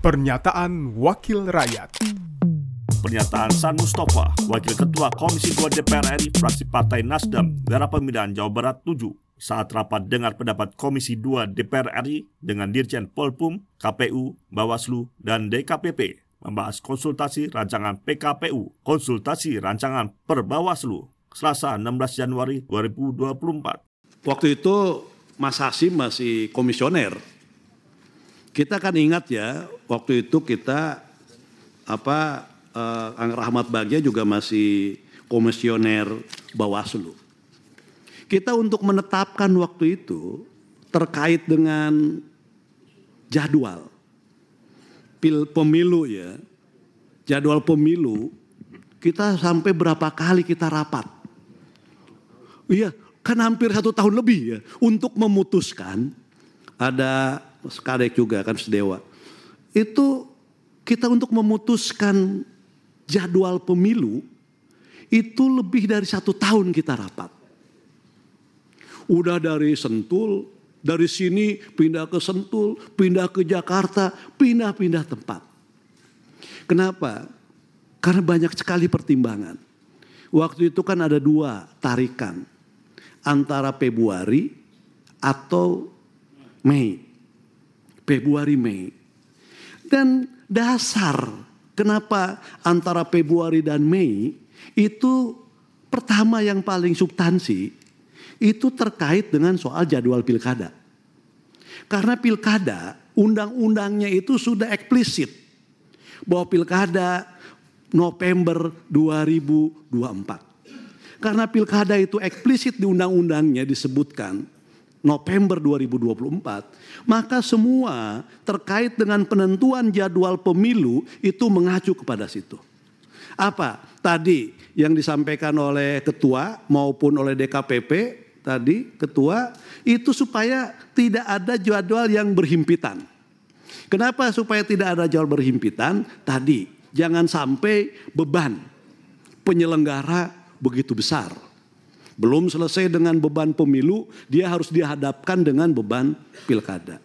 Pernyataan Wakil Rakyat. Pernyataan San Mustafa, Wakil Ketua Komisi 2 DPR RI fraksi Partai Nasdem, daerah pemilihan Jawa Barat 7, saat rapat dengar pendapat Komisi 2 DPR RI dengan Dirjen Polpum, KPU, Bawaslu, dan DKPP membahas konsultasi rancangan PKPU, konsultasi rancangan per Bawaslu, Selasa 16 Januari 2024. Waktu itu Mas Hasim masih komisioner kita kan ingat ya, waktu itu kita apa uh, Ang Rahmat Bagja juga masih komisioner Bawaslu. Kita untuk menetapkan waktu itu terkait dengan jadwal pil pemilu ya. Jadwal pemilu kita sampai berapa kali kita rapat. Iya, kan hampir satu tahun lebih ya untuk memutuskan ada Skadek juga kan sedewa. Itu kita untuk memutuskan jadwal pemilu itu lebih dari satu tahun kita rapat. Udah dari Sentul, dari sini pindah ke Sentul, pindah ke Jakarta, pindah-pindah tempat. Kenapa? Karena banyak sekali pertimbangan. Waktu itu kan ada dua tarikan. Antara Februari atau Mei. Februari Mei. Dan dasar kenapa antara Februari dan Mei itu pertama yang paling substansi itu terkait dengan soal jadwal pilkada. Karena pilkada undang-undangnya itu sudah eksplisit bahwa pilkada November 2024. Karena pilkada itu eksplisit di undang-undangnya disebutkan November 2024, maka semua terkait dengan penentuan jadwal pemilu itu mengacu kepada situ. Apa? Tadi yang disampaikan oleh ketua maupun oleh DKPP tadi ketua itu supaya tidak ada jadwal yang berhimpitan. Kenapa supaya tidak ada jadwal berhimpitan? Tadi jangan sampai beban penyelenggara begitu besar belum selesai dengan beban pemilu, dia harus dihadapkan dengan beban pilkada.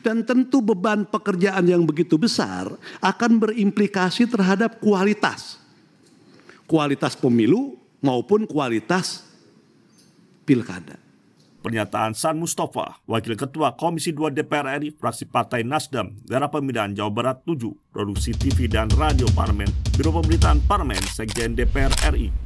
Dan tentu beban pekerjaan yang begitu besar akan berimplikasi terhadap kualitas. Kualitas pemilu maupun kualitas pilkada. Pernyataan San Mustafa, Wakil Ketua Komisi 2 DPR RI, fraksi Partai Nasdem, daerah pemilihan Jawa Barat 7, Produksi TV dan Radio Parlemen, Biro Pemerintahan Parlemen, Sekjen DPR RI,